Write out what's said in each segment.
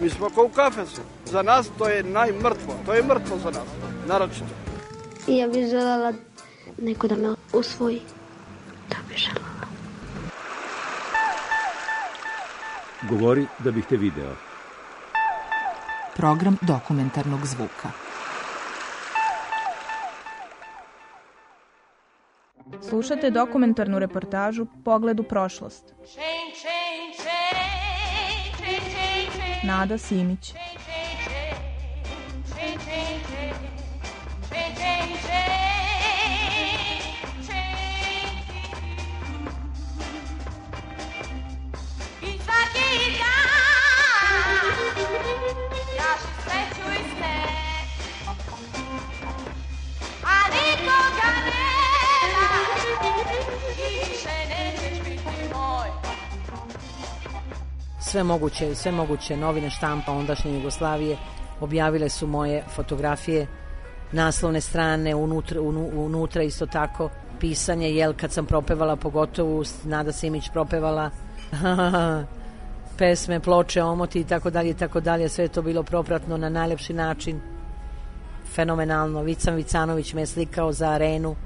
Mi smo kao u kafesu. Za nas to je najmrtvo. To je mrtvo za nas. Naročito. I ja bih želela neko da me usvoji. Da bih želela. Govori da bih te video. Program dokumentarnog zvuka. Slušate dokumentarnu reportažu Pogled u prošlost. Nada Simić. I svaki dan ja se sreću sve moguće, sve moguće novine štampa ondašnje Jugoslavije. Objavile su moje fotografije, naslovne strane, unutra, unu- unutra isto tako. Pisanje, jel kad sam propevala pogotovo Nada Simić propevala. Pesme, ploče, omoti i tako dalje i tako dalje, sve to bilo propratno na najlepši način. Fenomenalno, Vican Vicanović me je slikao za arenu.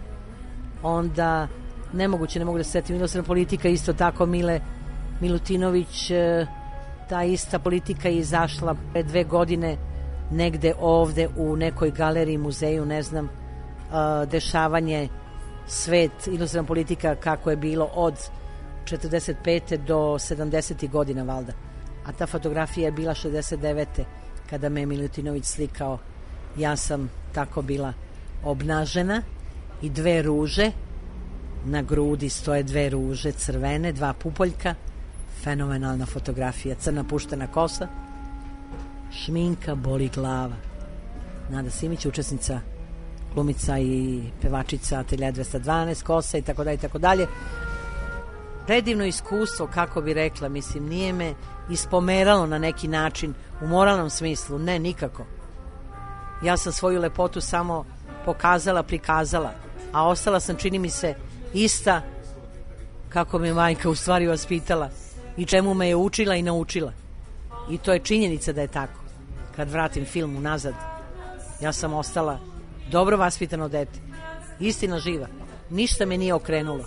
Onda nemoguće, ne mogu da se setim inostrana politika isto tako Mile Milutinović e, ta ista politika je izašla pre dve godine negde ovde u nekoj galeriji, muzeju, ne znam, e, dešavanje svet, inostrana politika kako je bilo od 45. do 70. godina valda. A ta fotografija je bila 69. kada me je Milutinović slikao. Ja sam tako bila obnažena i dve ruže na grudi stoje dve ruže crvene, dva pupoljka, fenomenalna fotografija, crna puštena kosa, šminka, boli glava. Nada Simić, učesnica, glumica i pevačica Atelja 212, kosa i tako dalje i tako dalje. Predivno iskustvo, kako bi rekla, mislim, nije me ispomeralo na neki način u moralnom smislu, ne, nikako. Ja sam svoju lepotu samo pokazala, prikazala, a ostala sam, čini mi se, ista kako me majka u stvari vaspitala i čemu me je učila i naučila. I to je činjenica da je tako. Kad vratim film unazad, ja sam ostala dobro vaspitano dete. Istina živa. Ništa me nije okrenulo.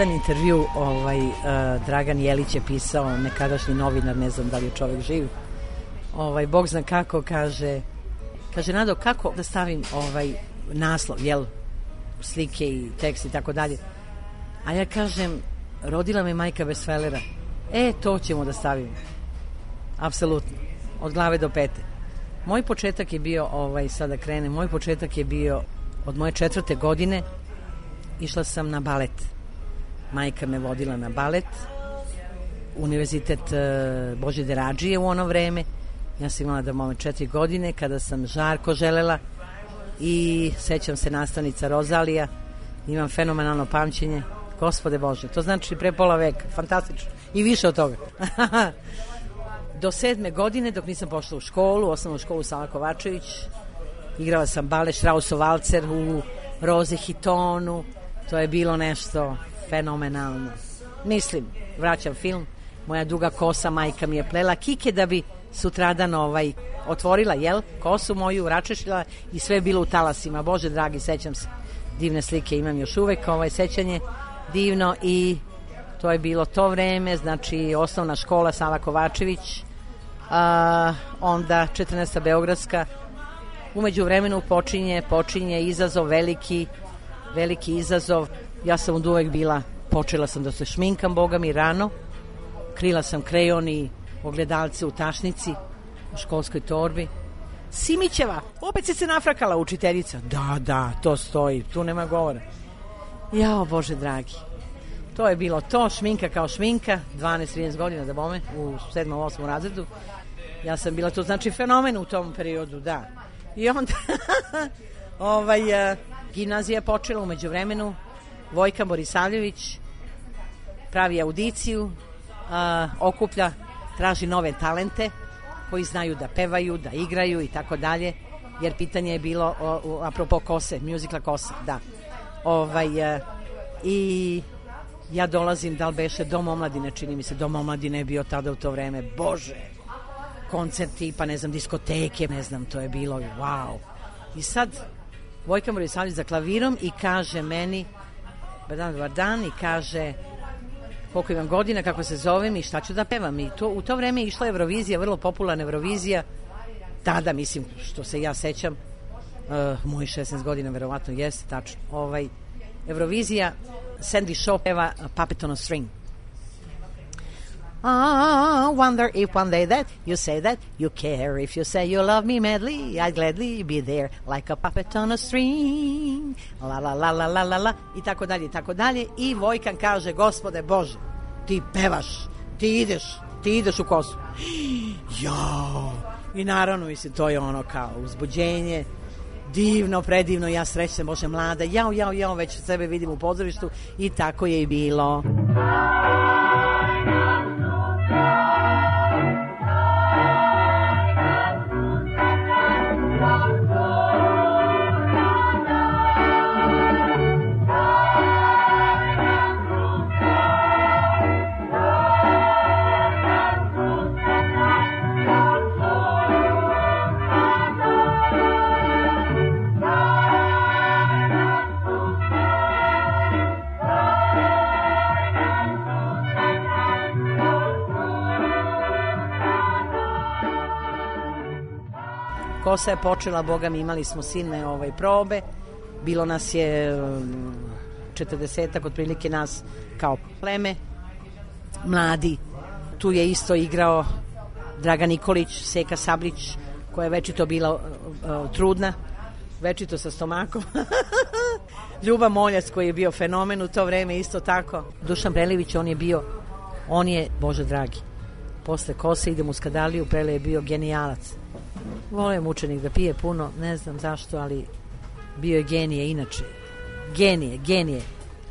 Jedan intervju, ovaj, uh, Dragan Jelić je pisao, nekadašnji novinar, ne znam da li je čovek živ. Ovaj, Bog zna kako, kaže, kaže, Nado, kako da stavim ovaj naslov, jel, slike i tekst i tako dalje. A ja kažem, rodila me majka bez felera. E, to ćemo da stavimo. Apsolutno. Od glave do pete. Moj početak je bio, ovaj, sada krene, moj početak je bio od moje četvrte godine išla sam na balet. Majka me vodila na balet. Univerzitet e, Bože Derađije u ono vreme. Ja sam imala da mome četiri godine kada sam žarko želela i sećam se nastavnica Rozalija. Imam fenomenalno pamćenje. Gospode Bože, to znači pre pola veka. Fantastično. I više od toga. Do sedme godine, dok nisam pošla u školu, osnovnu školu Sava Kovačević, igrala sam balet Strausov valcer u Roze Hitonu, to je bilo nešto fenomenalno. Mislim, vraćam film, moja duga kosa majka mi je plela kike da bi sutradan ovaj, otvorila, jel, kosu moju, račešila i sve je bilo u talasima. Bože dragi, sećam se, divne slike imam još uvek, ovaj sećanje divno i to je bilo to vreme, znači osnovna škola Sava Kovačević, a, onda 14. Beogradska. Umeđu vremenu počinje, počinje izazov veliki, veliki izazov. Ja sam od uvek bila, počela sam da se šminkam, boga mi, rano. Krila sam krejon i ogledalce u tašnici, u školskoj torbi. Simićeva, opet si se nafrakala učiteljica. Da, da, to stoji, tu nema govora. Jao, Bože dragi. To je bilo to, šminka kao šminka, 12-13 godina da bome, u 7. 8. razredu. Ja sam bila tu, znači, fenomen u tom periodu, da. I onda, ovaj, uh, gimnazija je počela umeđu vremenu, Vojka Borisavljević pravi audiciju, uh, okuplja, traži nove talente koji znaju da pevaju, da igraju i tako dalje, jer pitanje je bilo o, o, apropo Kose, muzikla Kosa, da. Ovaj, uh, I ja dolazim, da li beše Dom omladine, čini mi se, Dom omladine je bio tada u to vreme, bože, koncerti, pa ne znam, diskoteke, ne znam, to je bilo, wow. I sad, Vojka Morisavljević za klavirom i kaže meni, dan, dobar dan, i kaže, koliko imam godina, kako se zovem i šta ću da pevam. I to, u to vreme je išla Eurovizija, vrlo popularna Eurovizija, tada, mislim, što se ja sećam, uh, moj 16 godina verovatno jeste, tačno, ovaj, Eurovizija, Sandy Shaw peva Puppet on a String. Ah, wonder if one day that you say that you care. If you say you love me madly, I'd gladly be there like a puppet on a string. La la la la la la la i tako dalje i tako dalje. I Vojkan kaže, gospode Bože, ti pevaš, ti ideš, ti ideš u kosu. Jao! I naravno, mislim, to je ono kao uzbuđenje, divno, predivno, ja srećem, Bože, mlada, jao, jao, jao, već sebe vidim u pozorištu i tako je i bilo. Kosa je počela, boga mi imali smo silne ovaj, probe, bilo nas je um, 40 otprilike nas kao pleme, mladi. Tu je isto igrao Dragan Nikolić, Seka Sablić, koja je večito bila uh, trudna, večito sa stomakom. Ljuba Moljac koji je bio fenomen u to vreme isto tako. Dušan Prelević, on je bio, on je, Bože dragi, posle kose idem u Skadaliju, Prele je bio genijalac. Volio mučenik da pije puno, ne znam zašto, ali bio je genije inače. Genije, genije.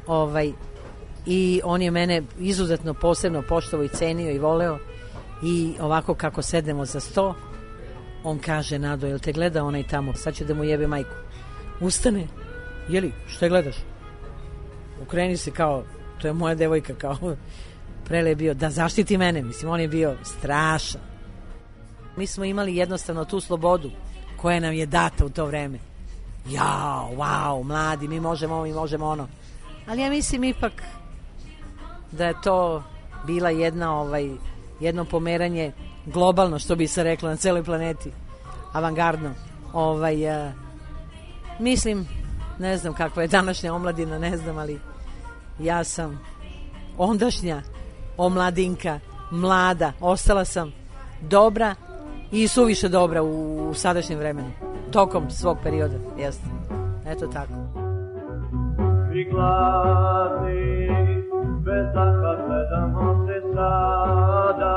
Ovaj, I on je mene izuzetno posebno poštovo i cenio i voleo i ovako kako sedemo za sto, on kaže, Nado, jel te gleda onaj tamo? Sad će da mu jebe majku. Ustane, jeli, što je gledaš? Ukreni se kao, to je moja devojka, kao, prele je bio, da zaštiti mene, mislim, on je bio strašan Mi smo imali jednostavno tu slobodu koja nam je data u to vreme. Jao, wow, mladi, mi možemo ovo, mi možemo ono. Ali ja mislim ipak da je to bila jedna ovaj jedno pomeranje globalno što bi se reklo na celoj planeti avangardno ovaj uh, mislim ne znam kakva je današnja omladina ne znam ali ja sam ondašnja omladinka mlada ostala sam dobra i suviše dobra u, sadašnjem vremenu, tokom svog perioda, jeste. Eto tako. I gladni, bez daha gledamo se sada,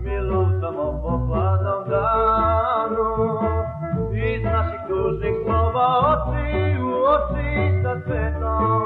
mi lutamo po hladnom danu, iz naših tužnih slova oči u oči sa svetom,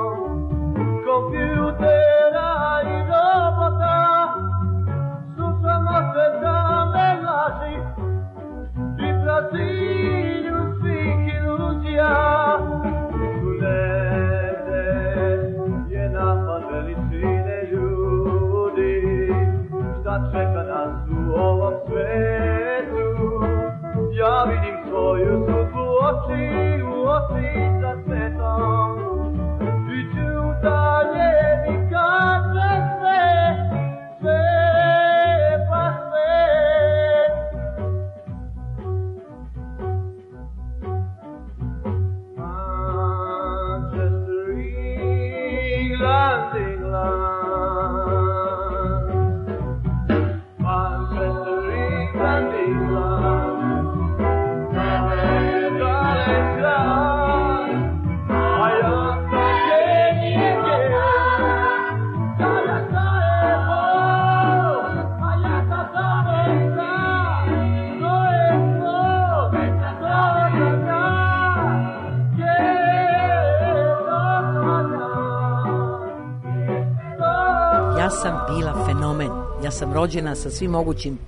sam rođena sa svim mogućim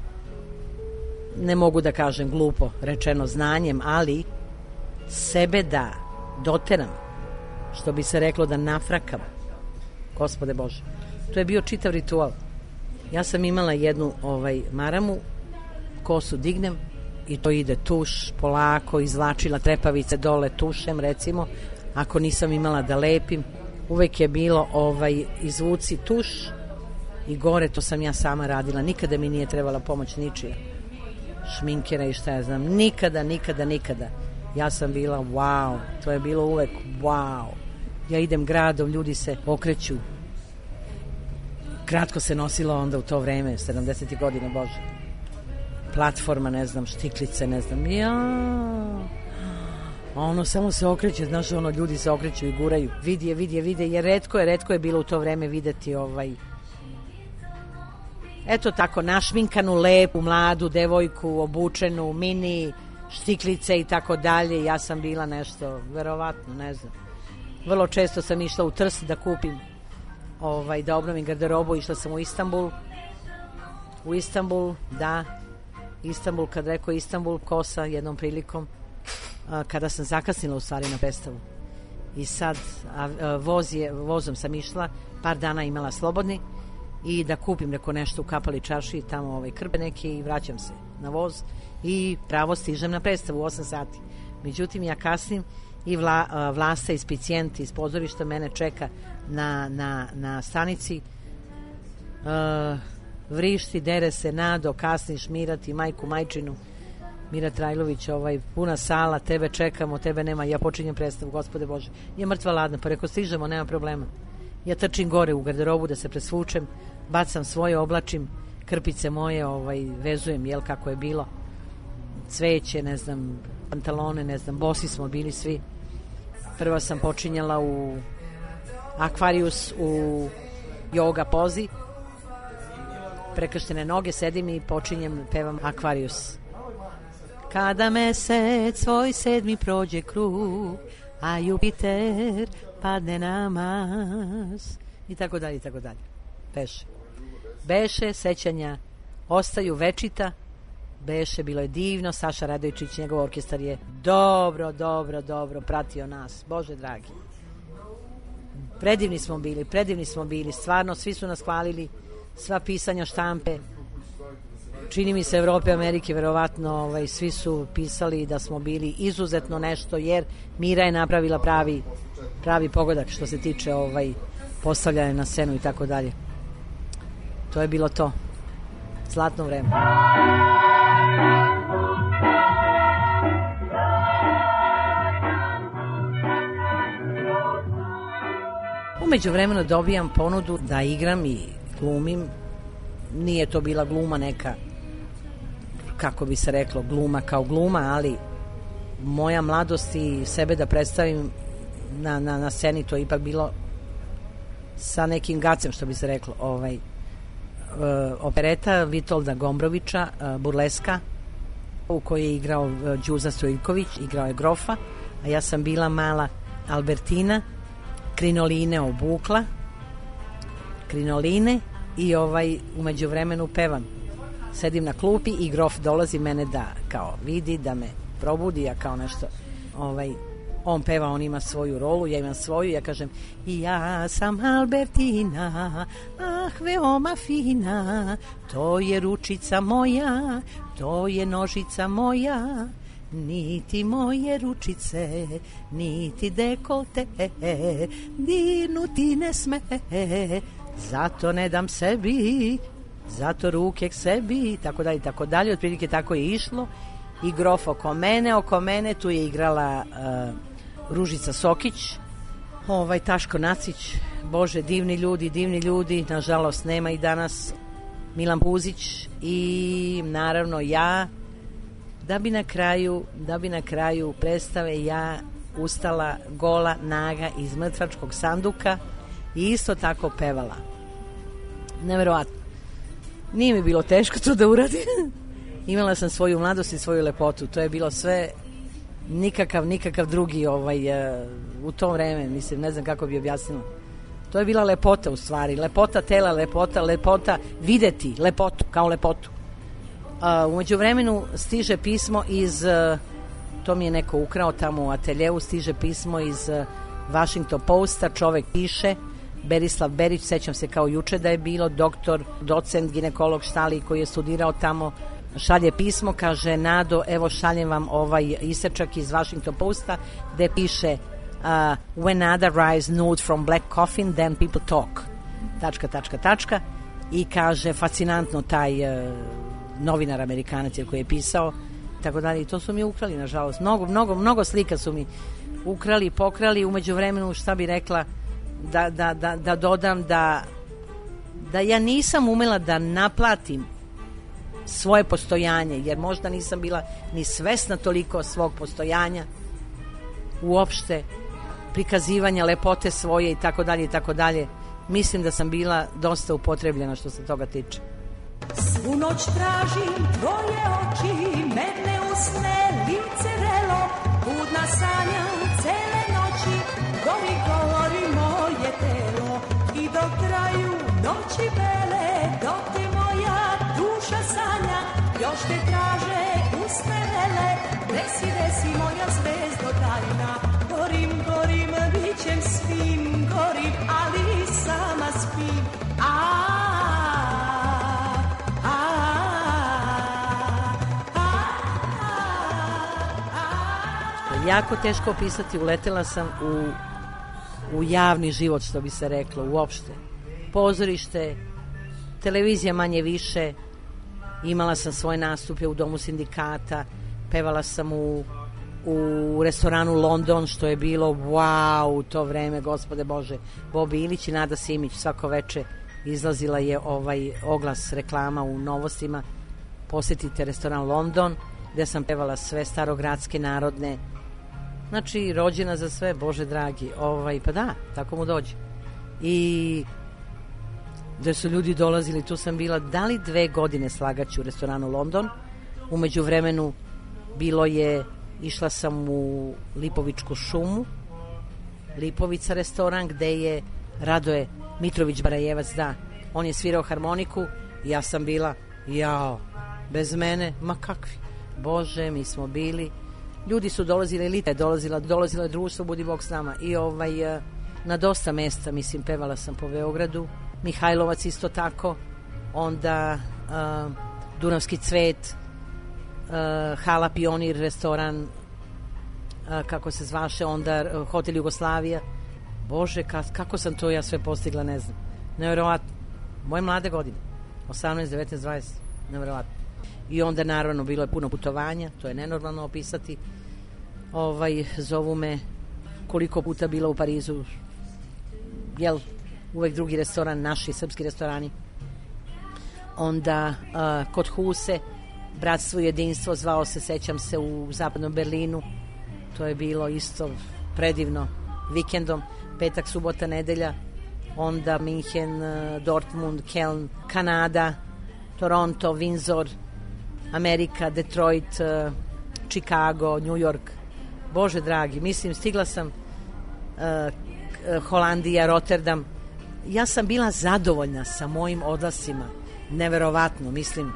ne mogu da kažem glupo rečeno znanjem, ali sebe da doteram, što bi se reklo da nafrakam, gospode Bože, to je bio čitav ritual. Ja sam imala jednu ovaj maramu, kosu dignem i to ide tuš, polako, izvlačila trepavice dole tušem, recimo, ako nisam imala da lepim, uvek je bilo ovaj izvuci tuš i gore to sam ja sama radila, nikada mi nije trebala pomoć ničija šminkera i šta ja znam. Nikada, nikada, nikada. Ja sam bila wow. To je bilo uvek wow. Ja idem gradom, ljudi se okreću. Kratko se nosilo onda u to vreme, 70. godine, Bože. Platforma, ne znam, štiklice, ne znam. Ja. A ono samo se okreće, znaš, ono ljudi se okreću i guraju. Vidi je, vidi je, je, redko je, redko je bilo u to vreme videti ovaj eto tako našminkanu, lepu, mladu devojku, obučenu, mini, štiklice i tako dalje. Ja sam bila nešto, verovatno, ne znam. Vrlo često sam išla u Trst da kupim, ovaj, da obnovim garderobu, išla sam u Istanbul. U Istanbul, da, Istanbul, kad rekao Istanbul, kosa jednom prilikom, a, kada sam zakasnila u stvari na predstavu. I sad, a, a, voz je, vozom sam išla, par dana imala slobodni, i da kupim neko nešto u kapali čarši tamo ovaj krpe neke i vraćam se na voz i pravo stižem na predstavu u 8 sati. Međutim, ja kasnim i vla, a, vlasta iz Picijenti iz pozorišta mene čeka na, na, na stanici uh, vrišti, dere se, nado, kasniš, mirati, majku, majčinu, Mira Trajlović, ovaj, puna sala, tebe čekamo, tebe nema, ja počinjem predstavu, gospode Bože. Je mrtva ladna, pa reko stižemo, nema problema. Ja trčim gore u garderobu da se presvučem, bacam svoje, oblačim krpice moje, ovaj, vezujem, jel, kako je bilo, cveće, ne znam, pantalone, ne znam, bosi smo bili svi. Prva sam počinjala u akvarijus u yoga pozi, prekrštene noge, sedim i počinjem, pevam akvarijus. Kada mesec svoj sedmi prođe krug, a Jupiter padne na mas, i tako dalje, i tako dalje. Beše. Beše, sećanja ostaju večita, Beše, bilo je divno, Saša Radovičić, njegov orkestar je dobro, dobro, dobro pratio nas, Bože dragi. Predivni smo bili, predivni smo bili, stvarno, svi su nas hvalili, sva pisanja štampe, čini mi se Evrope, Amerike, verovatno ovaj, svi su pisali da smo bili izuzetno nešto, jer Mira je napravila pravi, pravi pogodak što se tiče ovaj, postavljanja na scenu i tako dalje. To je bilo to. Zlatno vreme. Umeđu vremenu dobijam ponudu da igram i glumim. Nije to bila gluma neka, kako bi se reklo, gluma kao gluma, ali moja mladost i sebe da predstavim na, na, na sceni, to je ipak bilo sa nekim gacem, što bi se reklo, ovaj, opereta Vitolda Gombrovića, uh, Burleska, u kojoj je igrao uh, Đuza Stojković, igrao je Grofa, a ja sam bila mala Albertina, krinoline obukla, krinoline i ovaj umeđu vremenu pevam. Sedim na klupi i Grof dolazi mene da kao vidi, da me probudi, ja kao nešto ovaj, on peva, on ima svoju rolu, ja imam svoju, ja kažem ja sam Albertina, ah veoma fina, to je ručica moja, to je nožica moja, niti moje ručice, niti dekolte, dirnuti ne sme, zato ne dam sebi, zato ruke k sebi, tako dalje, tako dalje, otprilike tako je išlo. I grof oko mene, oko mene tu je igrala uh, Ružica Sokić, ovaj Taško Nacić, Bože, divni ljudi, divni ljudi, nažalost nema i danas Milan Puzić i naravno ja. Da bi na kraju da bi na kraju predstave ja ustala gola naga iz mrtvačkog sanduka i isto tako pevala. Neverovatno. Nije mi bilo teško to da uradim. Imala sam svoju mladost i svoju lepotu. To je bilo sve nikakav nikakav drugi ovaj e, u to vreme mislim ne znam kako bi objasnila. To je bila lepota u stvari lepota tela lepota lepota videti lepotu kao lepotu. A, umeđu vremenu stiže pismo iz e, to mi je neko ukrao tamo u ateljevu stiže pismo iz e, Washington Posta čovek piše Berislav Berić, sećam se kao juče da je bilo doktor, docent, ginekolog štali koji je studirao tamo šalje pismo, kaže Nado, evo šaljem vam ovaj isečak iz Washington Posta gde piše uh, when Nada rise nude from black coffin, then people talk. Tačka, tačka, tačka. I kaže, fascinantno taj uh, novinar Amerikanac koji je pisao, tako dalje. I to su mi ukrali, nažalost. Mnogo, mnogo, mnogo slika su mi ukrali, pokrali. Umeđu vremenu, šta bi rekla, da, da, da, da dodam da da ja nisam umela da naplatim svoje postojanje, jer možda nisam bila ni svesna toliko svog postojanja, uopšte prikazivanja lepote svoje i tako dalje i tako dalje. Mislim da sam bila dosta upotrebljena što se toga tiče. Svu noć tražim tvoje oči, mene usne, lice vrelo, budna sanjam cele noći, gori govori moje telo i do kraju noći bele, dok te te traže usne vele, desi, desi moja zvezdo tajna, gorim, gorim, bićem svim, gorim, ali sama spim, a jako teško opisati, uletela sam u, u javni život, što bi se reklo, uopšte. Pozorište, televizija manje više, imala sam svoje nastupe u domu sindikata, pevala sam u, u restoranu London, što je bilo wow to vreme, gospode Bože, Bobi Ilić i Nada Simić svako veče izlazila je ovaj oglas reklama u novostima posetite restoran London gde sam pevala sve starogradske narodne Znači, rođena za sve, Bože dragi. Ovaj, pa da, tako mu dođe. I da su ljudi dolazili, tu sam bila da li dve godine slagaću u restoranu London. Umeđu vremenu bilo je, išla sam u Lipovičku šumu, Lipovica restoran, gde je Radoje Mitrović Barajevac, da, on je svirao harmoniku ja sam bila, jao, bez mene, ma kakvi. Bože, mi smo bili ljudi su dolazili, elita je dolazila, dolazilo je društvo, budi Bog s nama. I ovaj, eh, na dosta mesta, mislim, pevala sam po Beogradu. Mihajlovac isto tako. Onda uh, Dunavski cvet, uh, Hala Pionir, restoran, uh, kako se zvaše, onda uh, Hotel Jugoslavija. Bože, ka, kako sam to ja sve postigla, ne znam. Nevjerovatno. Moje mlade godine. 18, 19, 20. Nevjerovatno i onda naravno bilo je puno putovanja, to je nenormalno opisati. Ovaj, zovu me koliko puta bila u Parizu, jel, uvek drugi restoran, naši srpski restorani. Onda uh, kod Huse, Bratstvo i jedinstvo, zvao se, sećam se, u zapadnom Berlinu. To je bilo isto predivno vikendom, petak, subota, nedelja. Onda Minhen, Dortmund, Keln, Kanada, Toronto, Windsor, Amerika, Detroit, uh, Chicago, New York. Bože dragi, mislim, stigla sam uh, Holandija, Rotterdam. Ja sam bila zadovoljna sa mojim odlasima. Neverovatno, mislim.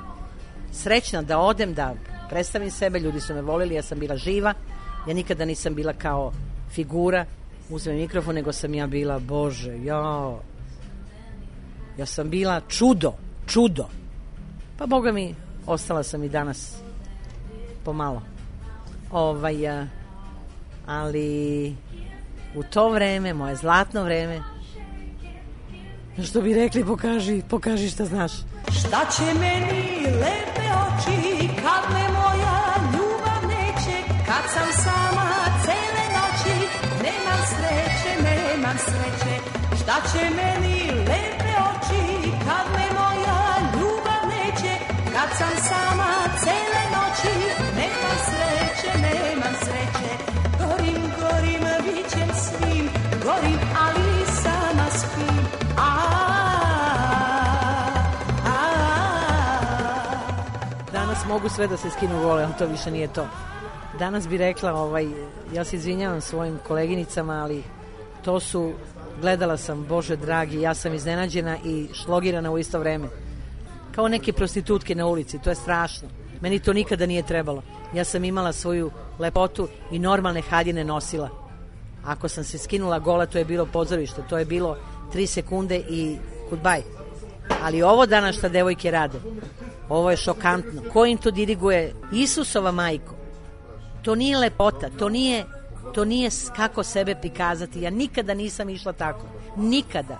Srećna da odem, da predstavim sebe, ljudi su me volili, ja sam bila živa. Ja nikada nisam bila kao figura, uzmem mikrofon, nego sam ja bila, bože, ja, ja sam bila čudo, čudo. Pa boga mi, ostala sam i danas pomalo. Ovaj, ali u to vreme, moje zlatno vreme, što bi rekli, pokaži, pokaži šta znaš. Šta će meni lepe oči kad me moja ljubav neće, kad sam sama cele noći, nemam sreće, nemam sreće, Šta će meni mogu sve da se skinu gole, ali to više nije to. Danas bi rekla, ovaj, ja se izvinjavam svojim koleginicama, ali to su, gledala sam, Bože dragi, ja sam iznenađena i šlogirana u isto vreme. Kao neke prostitutke na ulici, to je strašno. Meni to nikada nije trebalo. Ja sam imala svoju lepotu i normalne haljine nosila. Ako sam se skinula gola, to je bilo pozorište, to je bilo 3 sekunde i goodbye. Ali ovo danas šta devojke rade, ovo je šokantno. Ko im to diriguje? Isusova majko. To nije lepota, to nije, to nije kako sebe prikazati. Ja nikada nisam išla tako. Nikada.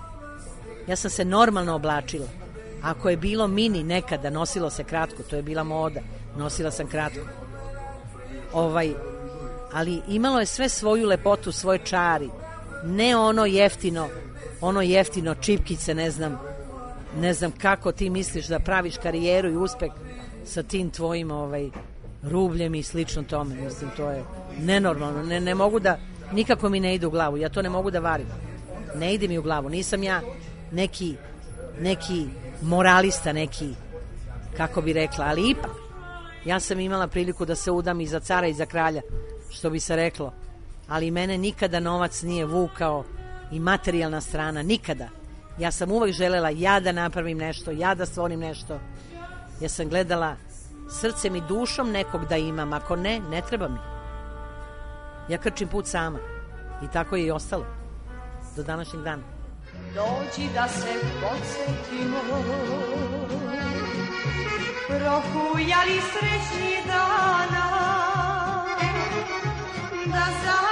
Ja sam se normalno oblačila. Ako je bilo mini nekada, nosilo se kratko, to je bila moda. Nosila sam kratko. Ovaj, ali imalo je sve svoju lepotu, svoje čari. Ne ono jeftino, ono jeftino čipkice, ne znam, ne znam kako ti misliš da praviš karijeru i uspeh sa tim tvojim ovaj, rubljem i slično tome. Mislim, to je nenormalno. Ne, ne mogu da, nikako mi ne ide u glavu. Ja to ne mogu da varim. Ne ide mi u glavu. Nisam ja neki, neki moralista, neki, kako bi rekla, ali ipak, ja sam imala priliku da se udam i za cara i za kralja, što bi se reklo. Ali mene nikada novac nije vukao i materijalna strana, nikada. Ja sam uvek želela ja da napravim nešto, ja da stvorim nešto. Ja sam gledala srcem i dušom nekog da imam, ako ne, ne treba mi. Ja krčim put sama. I tako je i ostalo. Do današnjeg dana. Dođi da se podsjetimo Prohujali srećni dana Da zajedno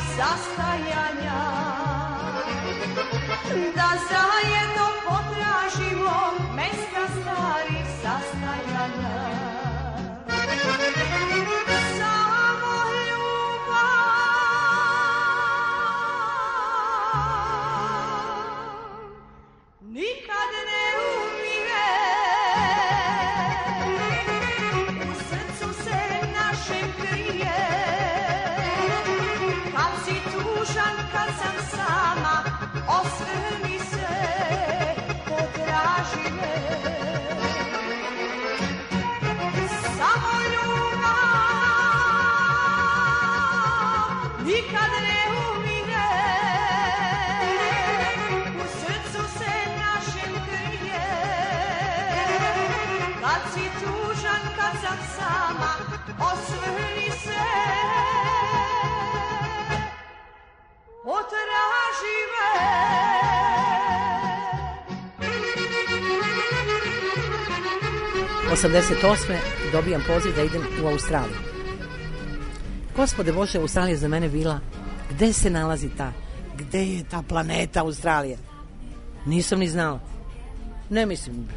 состояния до заедания. 88. dobijam poziv da idem u Australiju. Gospode Bože, Australija za mene bila gde se nalazi ta, gde je ta planeta Australija? Nisam ni znala. Ne mislim,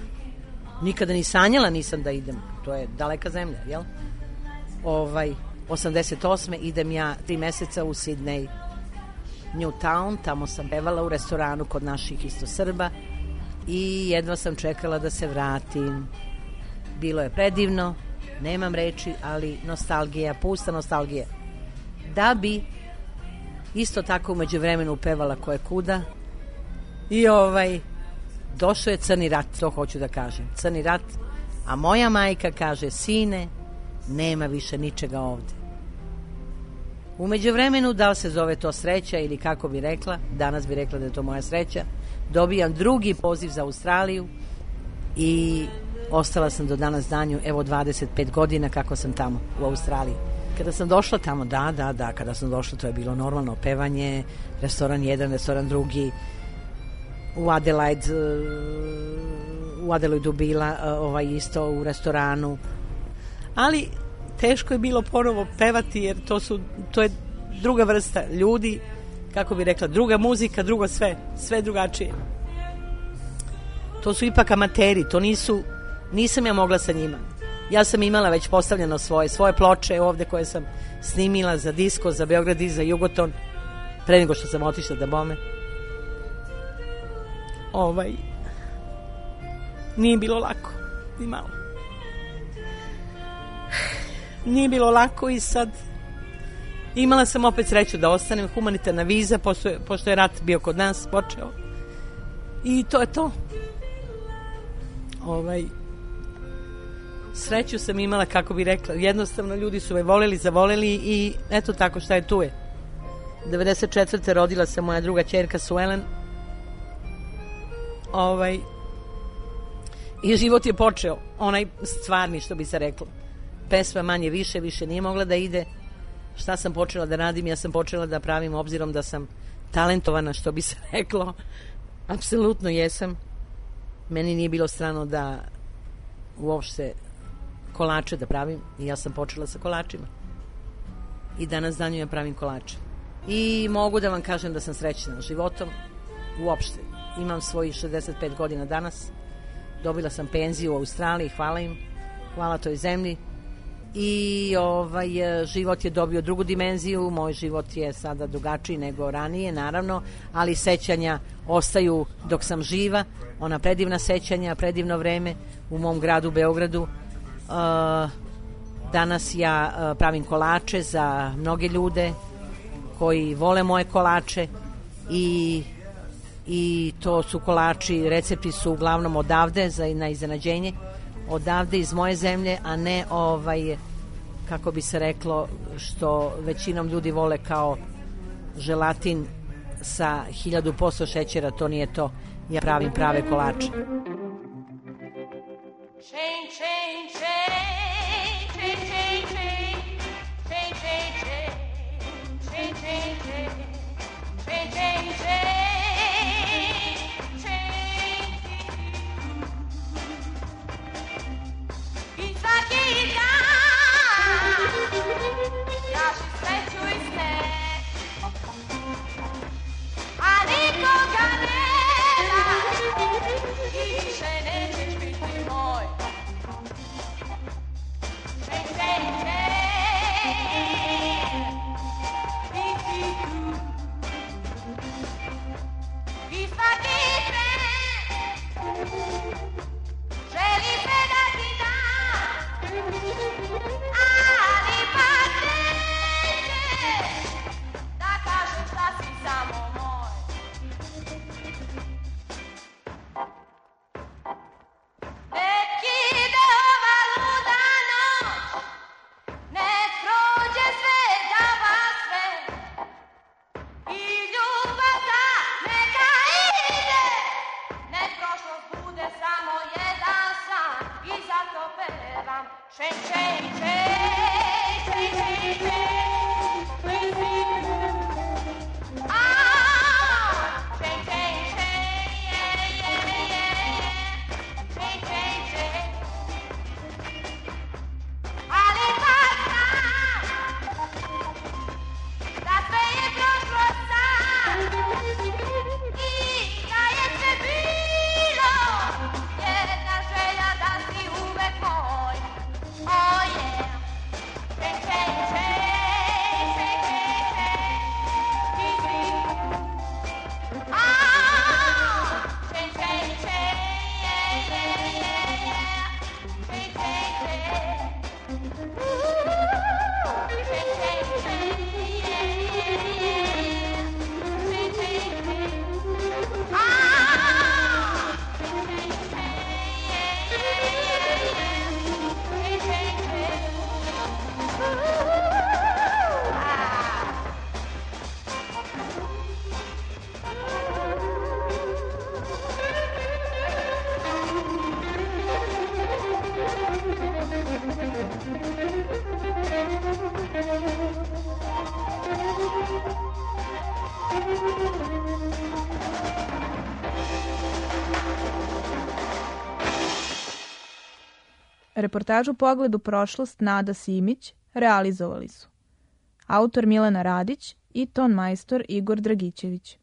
nikada ni sanjala nisam da idem. To je daleka zemlja, jel? Ovaj, 88. idem ja tri meseca u Sydney, Newtown, tamo sam pevala u restoranu kod naših isto Srba i jedva sam čekala da se vratim. Bilo je predivno, nemam reči, ali nostalgija, pusta nostalgija. Da bi isto tako umeđu vremenu pevala koje kuda i ovaj došao je crni rat, to hoću da kažem. Crni rat, a moja majka kaže, sine, nema više ničega ovde. Umeđu vremenu, da li se zove to sreća ili kako bi rekla, danas bi rekla da je to moja sreća, dobijam drugi poziv za Australiju i ostala sam do danas danju, evo 25 godina kako sam tamo u Australiji. Kada sam došla tamo, da, da, da, kada sam došla to je bilo normalno pevanje, restoran jedan, restoran drugi, u Adelaide, u Adelaidu bila ovaj isto u restoranu. Ali teško je bilo ponovo pevati jer to su to je druga vrsta ljudi, kako bi rekla, druga muzika, drugo sve, sve drugačije. To su ipak amateri, to nisu nisam ja mogla sa njima. Ja sam imala već postavljeno svoje, svoje ploče ovde koje sam snimila za disko, za Beograd i za Jugoton. pre nego što sam otišla da bome. Ovaj, nije bilo lako, ni malo. Nije bilo lako i sad imala sam opet sreću da ostanem humanitarna viza pošto je, pošto je rat bio kod nas počeo. I to je to. Ovaj, sreću sam imala, kako bi rekla, jednostavno ljudi su me voleli, zavoleli i eto tako šta je tu je. 94. rodila se moja druga čerka Suelen. Ovaj, I život je počeo, onaj stvarni što bi se reklo. Pesma manje više, više nije mogla da ide. Šta sam počela da radim? Ja sam počela da pravim obzirom da sam talentovana, što bi se reklo. Apsolutno jesam. Meni nije bilo strano da uopšte kolače da pravim i ja sam počela sa kolačima. I danas danju ja pravim kolače. I mogu da vam kažem da sam srećna životom uopšte. Imam svojih 65 godina danas. Dobila sam penziju u Australiji, hvala im. Hvala toj zemlji. I ovaj život je dobio drugu dimenziju, moj život je sada drugačiji nego ranije, naravno, ali sećanja ostaju dok sam živa, ona predivna sećanja, predivno vreme u mom gradu Beogradu. Uh, danas ja uh, pravim kolače za mnoge ljude koji vole moje kolače i i to su kolači, recepti su uglavnom odavde za na iznenađenje, odavde iz moje zemlje, a ne ovaj kako bi se reklo što većinom ljudi vole kao želatin sa 1000% šećera, to nije to. Ja pravim prave kolače. Chain, chain, chain, Oh Reportažu Pogled u prošlost Nada Simić realizovali su autor Milena Radić i ton majstor Igor Dragićević.